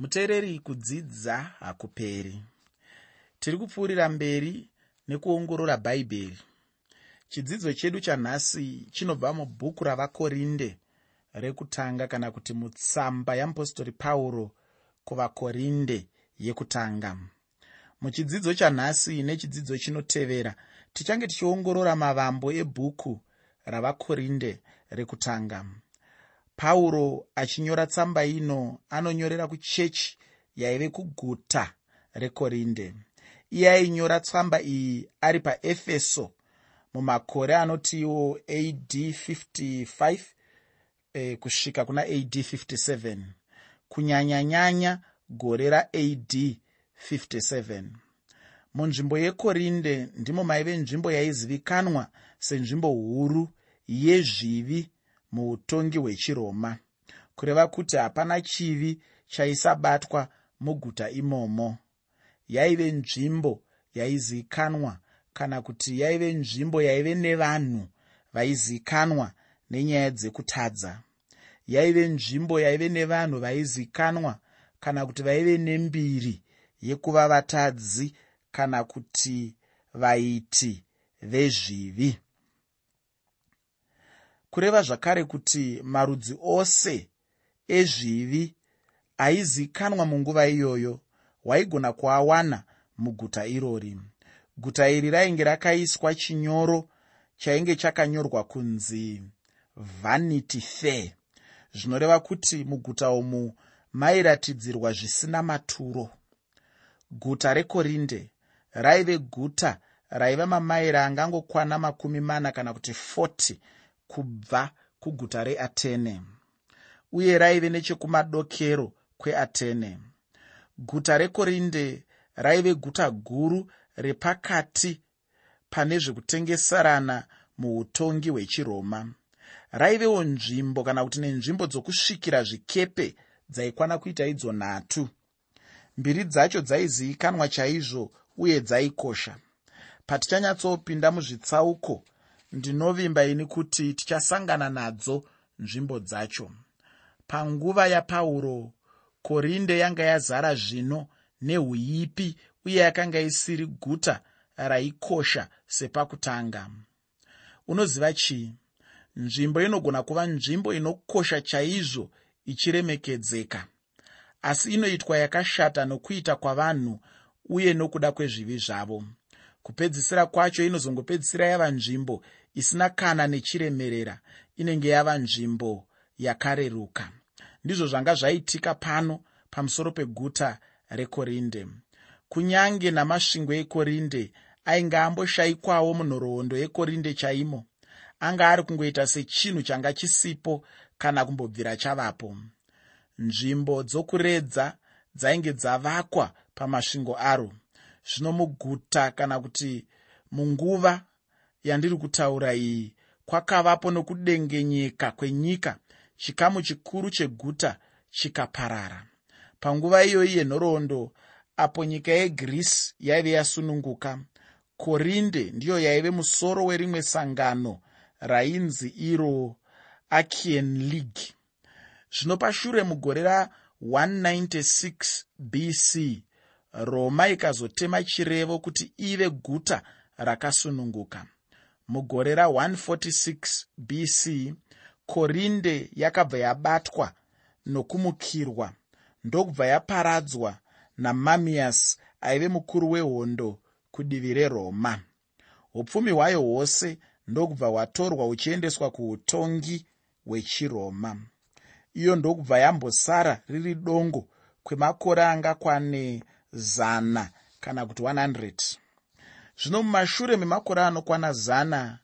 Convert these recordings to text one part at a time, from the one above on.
muteereri kudzidza hakuperi. Tiri kupfuurira mberi nekuongorora bhaibheri chidzidzo chedu chanhasi chinobva mubhuku ravakorinde rekutanga kana kuti mutsamba yeapostori pauro kuvakorinde yekutanga. Muchidzidzo chanhasi nechidzidzo chinotevera tichange tichiongorora mavambo ebhuku ravakorinde rekutanga pauro achinyora tsamba ino anonyorera kuchechi yaive kuguta rekorinde. Iye ainyora tsamba iyi ari paefeso mumakore anotiwo ad 55 e, kusvika kuna ad 57 kunyanyanyanya gore raad 57 munzvimbo yekorinde ndimo maive nzvimbo yaizivikanwa senzvimbo huru yezvivi muutongi hwechiroma. Kureva kuti hapana chivi chaisabatwa muguta imomo. Yaive nzvimbo yaizikanwa kana kuti yaive nzvimbo yaive nevanhu vaizikanwa nenyaya dzekutadza. Yaive nzvimbo yaive nevanhu vaizikanwa kana kuti vaive nembiri yekuva vatadzi kana kuti vaiti vezvivi kureva zvakare kuti marudzi ose ezvivi aizikanwa munguva iyoyo waigona kuawana muguta irori. Guta iri rainge rakaiswa chinyoro chainge chakanyorwa kunzi vanity fair. Zvinoreva kuti muguta umu mairatidzirwa zvisina maturo. Guta rekorinde raive guta raiva mamaira angangokwana makumi mana kana kuti 40 kubva kuguta reatene uye raive nechekumadokero kweatene guta rekorinde raive guta guru repakati pane zvekutengeserana muutongi hwechiroma. Raivewo nzvimbo kana kuti nenzvimbo dzokusvikira zvikepe dzaikwana kuita idzo nhatu. Mbiri dzacho dzaizivikanwa chaizvo uye dzaikosha. Patichanyatsopinda muzvitsauko ndinovimba ini kuti tichasangana nadzo nzvimbo dzacho. Panguva yapauro korinde yanga yazara zvino neuipi uye yakanga isiri guta raikosha sepakutanga. Unoziva chii? Nzvimbo inogona kuva nzvimbo inokosha chaizvo ichiremekedzeka. Asi inoitwa yakashata nokuita kwavanhu uye nokuda kwezvivi zvavo. Kupedzisira kwacho inozongopedzisira yava nzvimbo isina kana nechiremerera inenge yava nzvimbo yakareruka. Ndizvo zvanga zvaitika pano pamusoro peguta rekorinde. Kunyange namasvingo ekorinde ainge amboshayikwawo munhoroondo yekorinde chaimo anga ari kungoita sechinhu changa chisipo kana kumbobvira chavapo. Nzvimbo dzokuredza dzainge dzavakwa pamasvingo aro. Zvino muguta kana kuti munguva yandiri kutaura iyi kwakavapo nokudengenyeka kwenyika chikamu chikuru cheguta chikaparara. Panguva iyoyi yenhoroondo apo nyika yegrisi yaive yasununguka. Korinde ndiyo yaive musoro werimwe sangano rainzi iro achian league zvino pashure mugore ra196 bc roma ikazotema chirevo kuti ive guta rakasununguka mugore ra146 bc korinde yakabva yabatwa nokumukirwa ndokubva yaparadzwa namamias aive mukuru wehondo kudivi reroma. Upfumi hwayo hwose ndokubva hwatorwa huchiendeswa kuutongi hwechiroma. Iyo ndokubva yambosara riri dongo kwemakore angakwane zana kana kuti 100 zvino mumashure memakore anokwana zana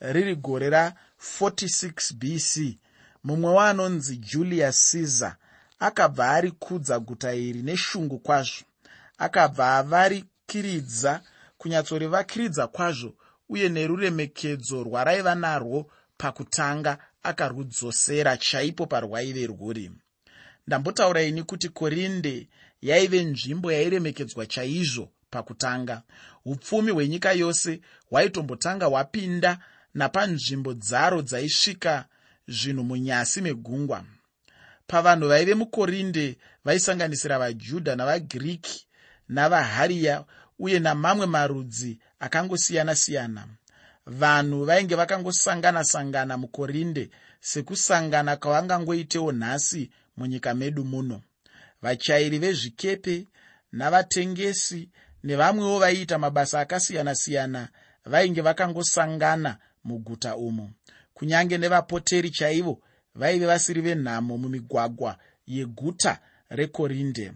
riri gore ra46 bc mumwe waanonzi julius caesar akabva arikudza guta iri neshungu kwazvo. Akabva avarikiridza kunyatsorevakiridza kwazvo uye neruremekedzo rwaraiva narwo pakutanga akarudzosera chaipo parwaive rwuri. Ndambotaura ini kuti korinde yaive nzvimbo yairemekedzwa chaizvo pakutanga upfumi hwenyika yose hwaitombotanga hwapinda napanzvimbo dzaro dzaisvika zvinhu munyasi megungwa. Pavanhu vaive mukorinde vaisanganisira vajudha navagiriki navahariya uye namamwe marudzi akangosiyana-siyana. Vanhu vainge vakangosangana-sangana mukorinde sekusangana kwavangangoitewo nhasi munyika medu muno. Vachairi vezvikepe navatengesi nevamwewo vaiita mabasa akasiyana-siyana vainge vakangosangana muguta umo kunyange nevapoteri chaivo vaive vasiri venhamo mumigwagwa yeguta rekorinde.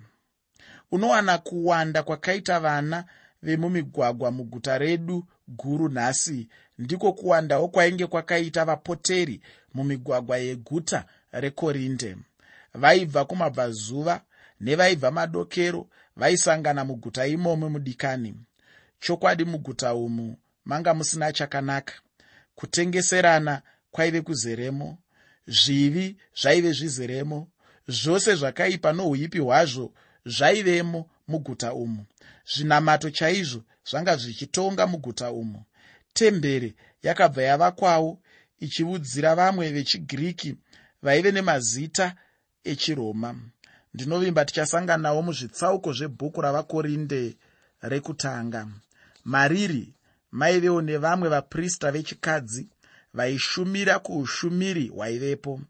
Unowana kuwanda kwakaita vana vemumigwagwa muguta redu guru nhasi. Ndiko kuwandawo kwainge kwakaita vapoteri mumigwagwa yeguta rekorinde. Vaibva kumabvazuva nevaibva madokero vaisangana muguta imomo mudikani. Chokwadi muguta umu manga musina chakanaka. Kutengeserana kwaive kuzeremo zvivi zvaive zvizeremo zvose zvakaipa nouipi hwazvo zvaivemo muguta umu. Zvinamato chaizvo zvanga zvichitonga muguta umu. Temberi yakabva yavakwawo ichiudzira vamwe vechigiriki vaive nemazita echiroma ndinovimba tichasanganawo muzvitsauko zvebhuku ravakorinde rekutanga. Mariri maivewo nevamwe vaprista vechikadzi vaishumira kuushumiri hwaivepo.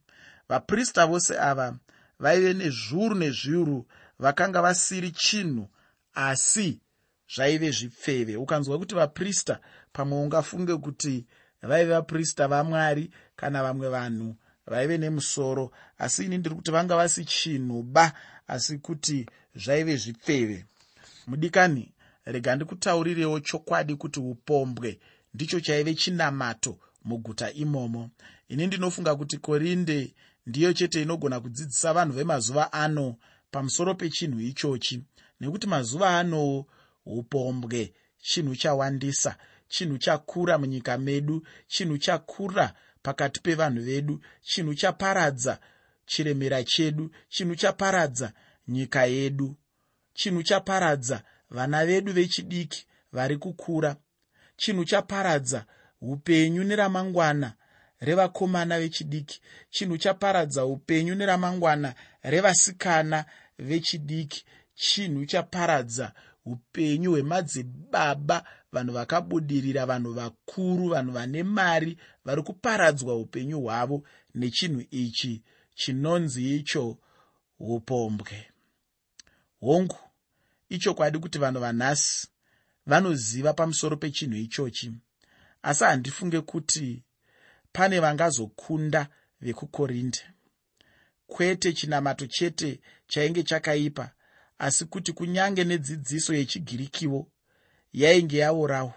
Vaprista vose ava vaive nezviuru nezviuru vakanga vasiri chinhu asi zvaive zvipfeve. Ukanzwa kuti vaprista pamwe ungafunge kuti vaive vaprista vamwari kana vamwe vanhu vaive nemusoro asi ini ndiri kuti vanga vasi chinhu ba asi kuti zvaive zvipfeve. Mudikani rega ndikutaurirewo chokwadi kuti upombwe. Ndicho chaive chinamato muguta imomo. Ini ndinofunga kuti korinde ndiyo chete inogona kudzidzisa vanhu vemazuva ano pamusoro pechinhu ichochi. Nekuti mazuva anowo upombwe chinhu chawandisa chinhu chakura munyika medu chinhu chakura pakati pevanhu vedu chinhu chaparadza chiremera chedu chinhu chaparadza nyika yedu chinhu chaparadza vana vedu vechidiki vari kukura chinhu chaparadza upenyu neramangwana revakomana vechidiki chinhu chaparadza upenyu neramangwana revasikana vechidiki chinhu chaparadza upenyu hwemadzibaba vanhu vakabudirira vanhu vakuru vanhu vane mari vari kuparadzwa upenyu hwavo nechinhu ichi chinonzi icho upombwe. Hongu ichokwadi kuti vanhu vanhasi vanoziva pamusoro pechinhu ichochi? Asi handifunge kuti pane vangazokunda vekukorinde kwete chinamato chete chainge chakaipa asi kuti kunyange nedzidziso yechigirikiwo yainge yaurawo.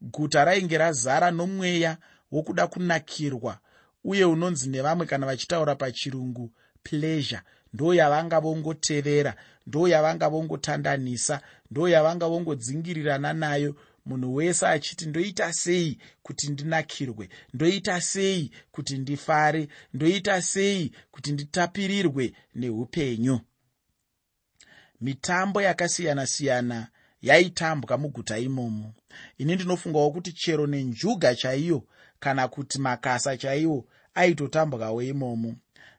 Guta rainge razara nomweya wokuda kunakirwa uye unonzi nevamwe kana vachitaura pachirungu pleasure ndo yavanga vongotevera ndo yavanga vongotandanisa ndo yavanga vongodzingirirana nayo. Munhu wese achiti ndoita sei kuti ndinakirwe? Ndoita sei kuti ndifare? Ndoita sei kuti nditapirirwe neupenyu mitambo yakasiyana-siyana yaitambwa muguta imomo. Ini ndinofungawo kuti chero nenjuga chaiyo kana kuti makasa chaiwo aitotambwawo imomo.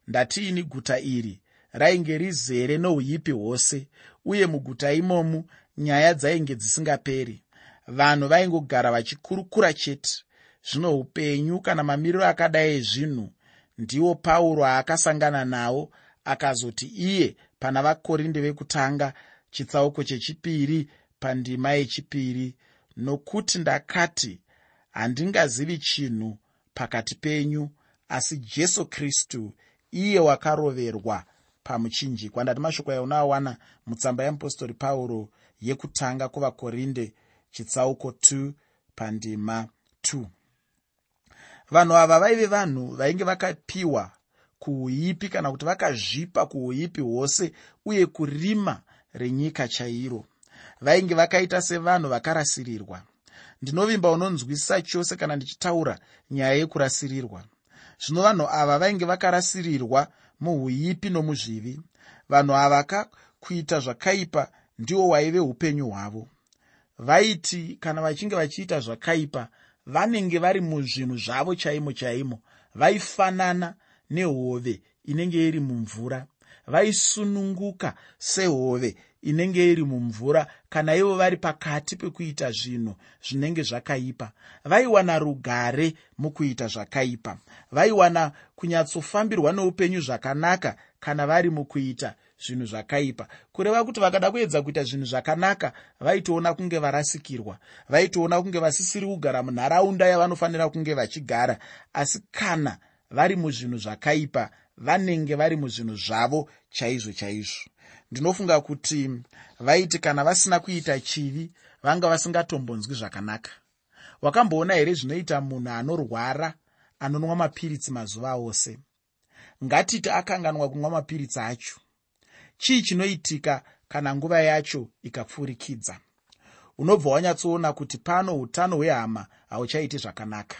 Ndatiini guta iri? Rainge rizere nouipi hwose uye muguta imomu nyaya dzainge dzisingaperi. Vanhu vaingogara vachikurukura chete. Zvino upenyu kana mamiriro akadai ezvinhu ndiwo pauro aakasangana nawo akazoti iye pana vakorinde vekutanga chitsauko chechipiri pandima yechipiri. Nokuti ndakati handingazivi chinhu pakati penyu asi jesu kristu iye wakaroverwa pamuchinjikwa. Ndati mashoko aunoawana mutsamba yeapostori pauro yekutanga kuvakorinde chitsauko 2 pandima 2 vanhu ava vaive vanhu vainge vakapiwa kuuipi kana kuti vakazvipa kuuipi hwose uye kurima renyika chairo. Vainge vakaita sevanhu vakarasirirwa. Ndinovimba unonzwisisa chose kana ndichitaura nyaya yekurasirirwa. Zvino vanhu ava vainge vakarasirirwa muuipi nomuzvivi. Vanhu ava kakuita zvakaipa ndiwo waive upenyu hwavo. Vaiti kana vachinge vachiita zvakaipa vanenge vari muzvinhu zvavo chaimo chaimo vaifanana nehove inenge iri mumvura. Vaisununguka sehove inenge iri mumvura kana ivo vari pakati pekuita zvinhu zvinenge zvakaipa. Vaiwana rugare mukuita zvakaipa. Vaiwana kunyatsofambirwa neupenyu zvakanaka kana vari mukuita zvinhu zvakaipa. Kureva kuti vakada kuedza kuita zvinhu zvakanaka vaitoona kunge varasikirwa. Vaitoona kunge vasisiri kugara munharaunda yavanofanira kunge vachigara. Asi kana vari muzvinhu zvakaipa vanenge vari muzvinhu zvavo chaizvo chaizvo. Ndinofunga kuti vaiti kana vasina kuita chivi vanga vasingatombonzwi zvakanaka. Wakamboona here zvinoita munhu anorwara anonwa mapiritsi mazuva ose? Ngatiti akanganwa kunwa mapiritsi acho. Chii chinoitika kana nguva yacho ikapfurikidza? Unobva wanyatsoona kuti pano utano hwehama hauchaiti zvakanaka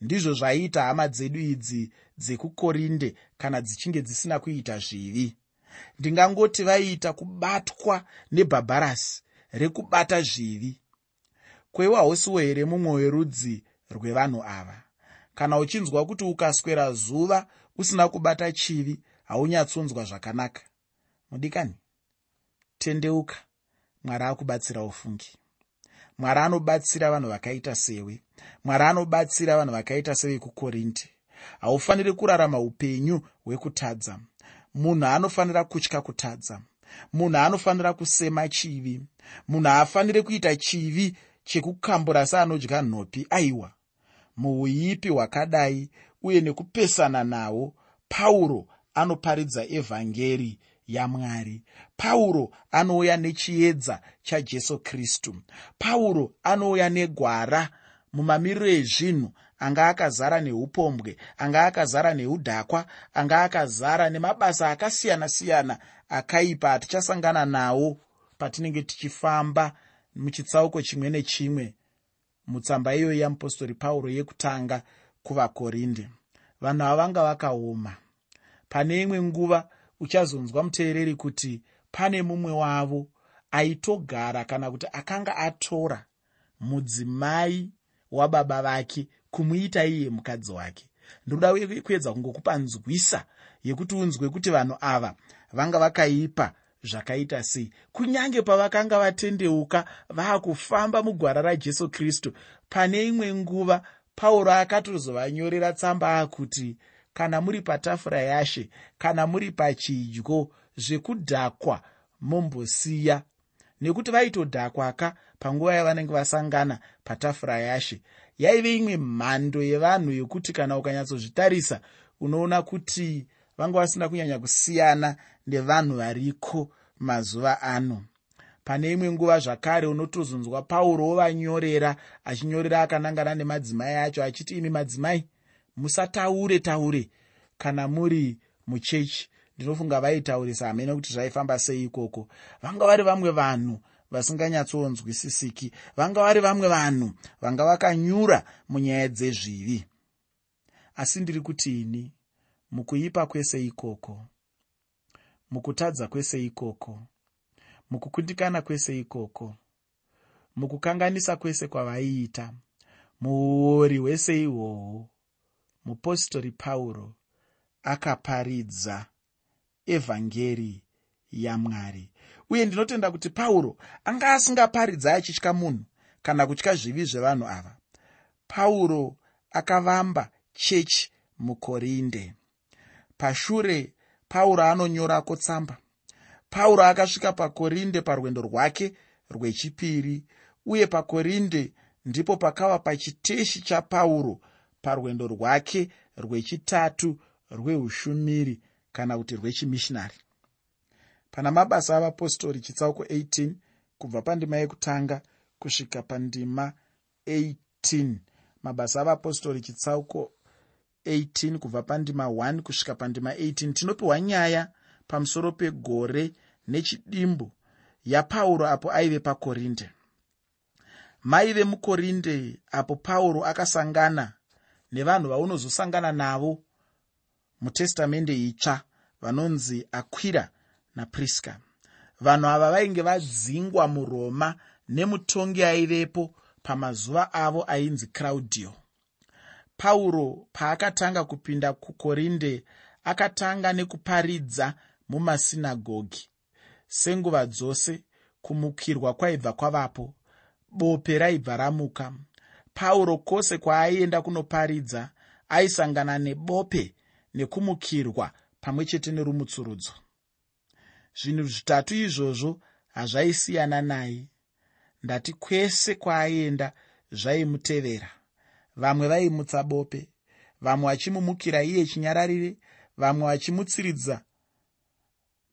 ndizvo zvaiita hama dzedu idzi dzekukorinde kana dzichinge dzisina kuita zvivi. Ndingangoti vaiita kubatwa nebhabharasi rekubata zvivi. Kweiwa hausiwo here mumwe werudzi rwevanhu ava? Kana uchinzwa kuti ukaswera zuva usina kubata chivi haunyatsonzwa zvakanaka. Mudikani? Tendeuka. Mwari akubatsira ufungi mwari anobatsira vanhu vakaita sewe. Mwari anobatsira vanhu vakaita sevekukorinde haufaniri kurarama upenyu hwekutadza. Munhu anofanira kutya kutadza. Munhu anofanira kusema chivi. Munhu haafaniri kuita chivi chekukambura seanodya nhopi aiwa. Muuipi hwakadai uye nekupesana nawo pauro anoparidza evhangeri yamwari. Pauro anouya nechiedza chajesu kristu. Pauro anouya negwara mumamiriro ezvinhu anga akazara neupombwe anga akazara neudhakwa anga akazara nemabasa akasiyana-siyana akaipa atichasangana nawo patinenge tichifamba muchitsauko chimwe nechimwe mutsamba iyoyi yamupostori pauro yekutanga kuvakorinde. Vanhu ava vanga vakaoma. Pane imwe nguva uchazonzwa muteereri kuti pane mumwe wavo aitogara kana kuti akanga atora mudzimai wababa vake kumuita iye mukadzi wake. Ndoda kuedza kungokupa nzwisa yekuti unzwe kuti vanhu ava vanga vakaipa zvakaita sei. Kunyange pavakanga vatendeuka vaakufamba mugwara rajesu kristu pane imwe nguva pauro akatozovanyorera tsamba akuti kana muri patafura yashe kana muri pachidyo zvekudhakwa mombosiya nekuti vaitodhakwaka panguva yavanenge vasangana patafura yashe yaive imwe mhando yevanhu yekuti kana ukanyatsozvitarisa unoona kuti vanga vasina kunyanya kusiyana nevanhu variko mazuva ano. Pane imwe nguva zvakare unotozonzwa pauro wovanyorera achinyorera akanangana nemadzimai acho achiti imi madzimai musataure taure kana muri muchechi. Ndinofunga vaitaurisa hamene kuti zvaifamba sei ikoko. Vanga vari vamwe vanhu vasinganyatsonzwisisiki. Vanga vari vamwe vanhu vanga vakanyura munyaya dzezvivi. Asi ndiri kuti ini mukuipa kwese ikoko mukutadza kwese ikoko mukukundikana kwese ikoko mukukanganisa kwese kwavaiita muuori hwese ihwohwo mupostori pauro akaparidza evhangeri yamwari. Uye ndinotenda kuti pauro anga asingaparidza achitya munhu kana kutya zvivi zvevanhu ava. Pauro akavamba chechi mukorinde. Pashure pauro anonyorako tsamba pauro akasvika pakorinde parwendo rwake rwechipiri uye pakorinde ndipo pakava pachiteshi chapauro parwendo rwake rwechitatu rweushumiri kana kuti rwechimishinari. Pana mabasa avapostori chitsauko 18 kubva pandima yekutanga kusvika pandima 18 mabasa avapostori chitsauko 18 kubva pandima 1 kusvika pandima 18 tinopiwa nyaya pamusoro pegore nechidimbu yapauro apo aive pakorinde maive mukorinde apo pauro akasangana nevanhu vaunozosangana navo mutestamende itsva vanonzi akwira napriska vanhu ava vainge vadzingwa muroma nemutongi aivepo pamazuva avo ainzi claudio. Pauro paakatanga kupinda kukorinde akatanga nekuparidza mumasinagogi. Senguva dzose kumukirwa kwaibva kwavapo bope raibva ramuka pauro kwose kwaaienda kunoparidza aisangana nebope nekumukirwa pamwe chete nerumutsurudzo. Zvinhu zvitatu izvozvo hazvaisiyana naye ndati kwese kwaaienda zvaimutevera. Vamwe vaimutsa bope vamwe vachimumukira iye chinyararire vamwe vachimutsiridza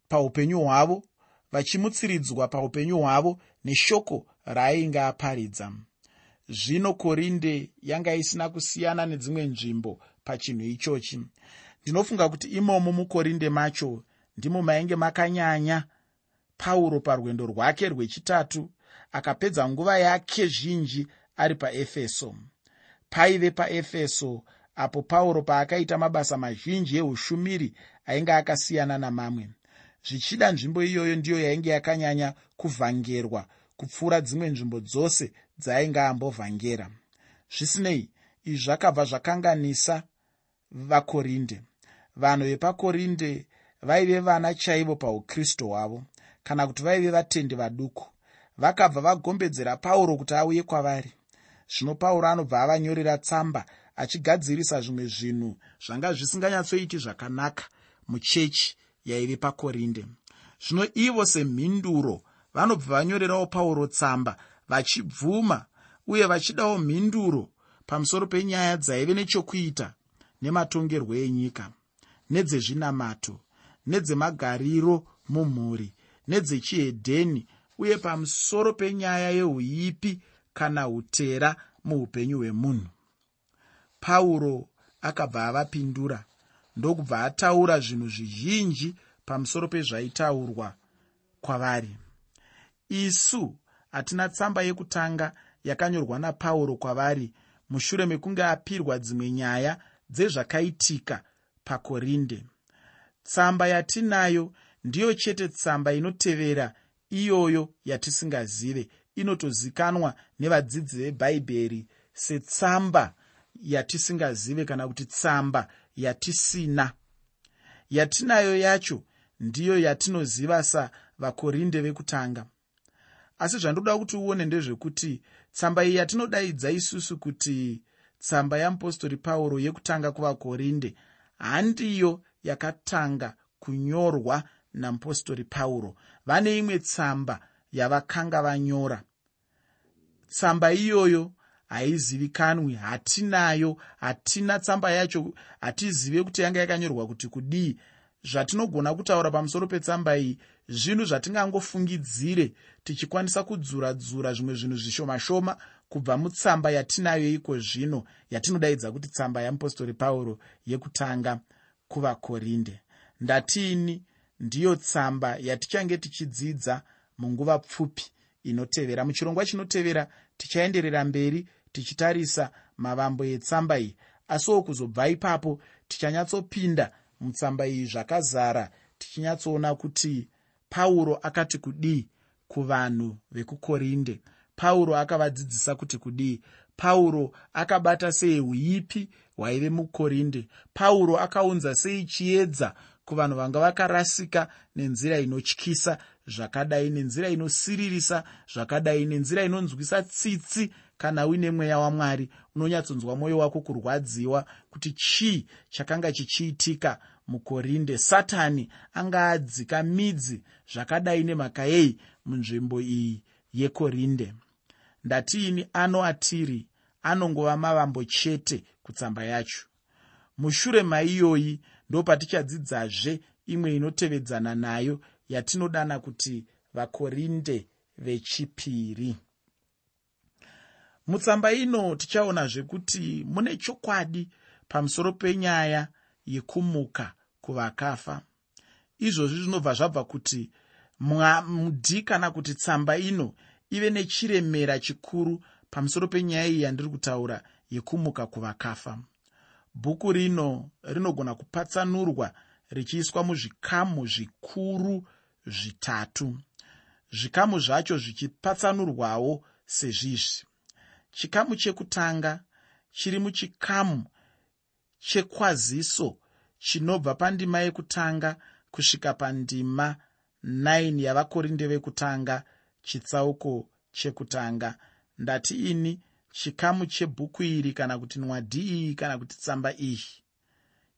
paupenyu hwavo vachimutsiridzwa paupenyu hwavo neshoko raainge aparidza zvino korinde yanga isina kusiyana nedzimwe nzvimbo pachinhu ichochi. Ndinofunga kuti imomo mukorinde macho ndimo mainge makanyanya. Pauro parwendo rwake rwechitatu akapedza nguva yake zhinji ari paefeso. Paive paefeso apo pauro paakaita mabasa mazhinji eushumiri ainge akasiyana namamwe. Zvichida nzvimbo iyoyo ndiyo yainge yakanyanya kuvhangerwa kupfuura dzimwe nzvimbo dzose dzaainge ambovhangera. Zvisinei izvi zvakabva zvakanganisa vakorinde. Vanhu vepakorinde vaive vana chaivo paukristu hwavo kana kuti vaive vatendi vaduku. Vakabva vagombedzera pauro kuti auye kwavari. Zvino pauro anobva avanyorera tsamba achigadzirisa zvimwe zvinhu zvanga zvisinganyatsoiti zvakanaka muchechi yaive pakorinde. Zvino ivo semhinduro vanobva vanyorerawo pauro tsamba vachibvuma uye vachidawo mhinduro pamusoro penyaya dzaive nechokuita nematongerwo enyika nedzezvinamato nedzemagariro mumhuri nedzechihedheni uye pamusoro penyaya yeuipi kana utera muupenyu hwemunhu. Pauro akabva avapindura ndokubva ataura zvinhu zvizhinji pamusoro pezvaitaurwa kwavari. Isu hatina tsamba yekutanga yakanyorwa napauro kwavari. Mushure mekunge apirwa dzimwe nyaya dzezvakaitika pakorinde. Tsamba yatinayo ndiyo chete tsamba inotevera iyoyo yatisingazive. Inotozikanwa nevadzidzi vebhaibheri setsamba yatisingazive kana kuti tsamba yatisina. Yatinayo yacho ndiyo yatinoziva savakorinde vekutanga asi zvandoda kuti uone ndezvekuti tsamba iyi yatinodaidza isusu kuti tsamba yamupostori pauro yekutanga kuvakorinde handiyo yakatanga kunyorwa namupostori pauro. Vane imwe tsamba yavakanga vanyora. Tsamba iyoyo haizivikanwi hatinayo hatina tsamba yacho hatizive kuti yanga yakanyorwa kuti kudii. Zvatinogona kutaura pamusoro petsamba iyi zvinhu zvatingangofungidzire tichikwanisa kudzura-dzura zvimwe zvinhu zvishoma shoma kubva mutsamba yatinayo iko zvino yatinodaidza kuti tsamba yamupostori pauro yekutanga kuvakorinde. Ndatiini ndiyo tsamba yatichange tichidzidza munguva pfupi inotevera. Muchirongwa chinotevera tichaenderera mberi tichitarisa mavambo etsamba iyi. Asiwo kuzobva ipapo tichanyatsopinda mutsamba iyi zvakazara tichinyatsoona kuti pauro akati kudii kuvanhu vekukorinde? Pauro akavadzidzisa kuti kudii? Pauro akabata sei uipi hwaive mukorinde? Pauro akaunza sei chiedza kuvanhu vanga vakarasika nenzira inotyisa zvakadai nenzira inosiririsa zvakadai nenzira inonzwisa tsitsi kana uine mweya wamwari? Unonyatsonzwa mwoyo wako kurwadziwa kuti chii chakanga chichiitika mukorinde satani anga adzika midzi zvakadai nemhaka yei munzvimbo iyi yekorinde. Ndatiini ano atiri anongova mavambo chete kutsamba yacho. Mushure maiyoyi ndo patichadzidzazve imwe inotevedzana nayo yatinodana kuti vakorinde vechipiri. Mutsamba ino tichaonazvekuti mune chokwadi pamusoro penyaya yekumuka kuvakafa. Izvozvi zvinobva zvabva kuti mudi kana kuti tsamba ino ive nechiremera chikuru pamusoro penyaya iyi yandiri kutaura yekumuka kuvakafa. Bhuku rino rinogona kupatsanurwa richiiswa muzvikamu zvikuru zvitatu. Zvikamu zvacho zvichipatsanurwawo sezvizvi. Chikamu chekutanga chiri muchikamu chekwaziso chinobva pandima yekutanga kusvika pandima 9 yavakorinde vekutanga chitsauko chekutanga. Ndati ini chikamu chebhuku iri kana kuti nwadhi iyi kana kuti tsamba iyi.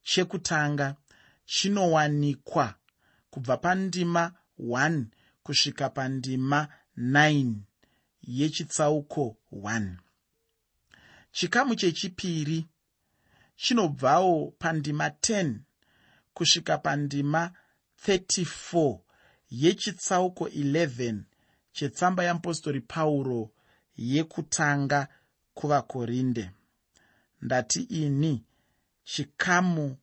Chekutanga chinowanikwa kubva pandima 1 kusvika pandima 9 yechitsauko 1 chikamu chechipiri chinobvawo pandima 10 kusvika pandima 34 yechitsauko 11 chetsamba yeapostori pauro yekutanga kuvakorinde. Ndati ini chikamu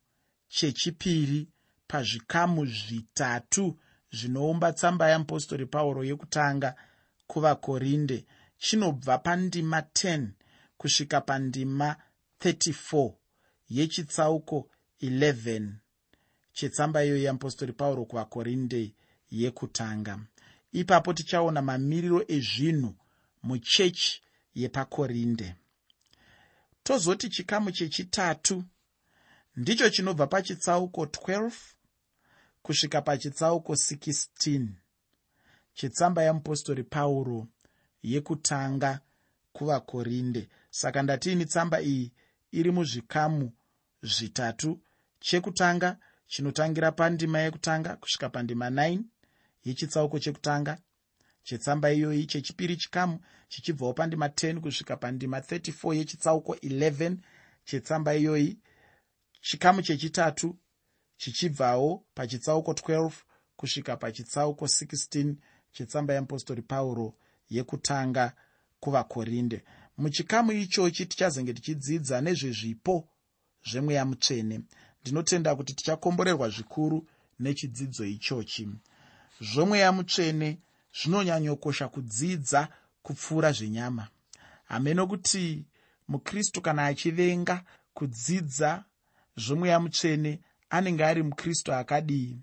chechipiri pazvikamu zvitatu zvinoumba tsamba yeapostori pauro yekutanga kuvakorinde chinobva pandima 10 kusvika pandima 34 yechitsauko 11 chetsamba iyoyo yeapostori pauro kuvakorinde yekutanga. Ipapo tichaona mamiriro ezvinhu muchechi yepakorinde. Tozoti chikamu chechitatu ndicho chinobva pachitsauko 12 kusvika pachitsauko 16 chetsamba yeapostori pauro yekutanga kuvakorinde. Saka ndatiini tsamba iyi iri muzvikamu zvitatu chekutanga chinotangira pandima yekutanga kusvika pandima 9 yechitsauko chekutanga chetsamba iyoyi chechipiri chikamu chichibvawo pandima 10 kusvika pandima 34 yechitsauko 11 chetsamba iyoyi chikamu chechitatu chichibvawo pachitsauko 12 kusvika pachitsauko 16 chetsamba yeapostori pauro yekutanga kuvakorinde. Muchikamu ichochi tichazenge tichidzidza nezvezvipo zvemweya mutsvene. Ndinotenda kuti tichakomborerwa zvikuru nechidzidzo ichochi. Zvomweya mutsvene zvinonyanyokosha kudzidza kupfuura zvenyama. Hameno kuti mukristu kana achivenga kudzidza zvomweya mutsvene anenge ari mukristu akadii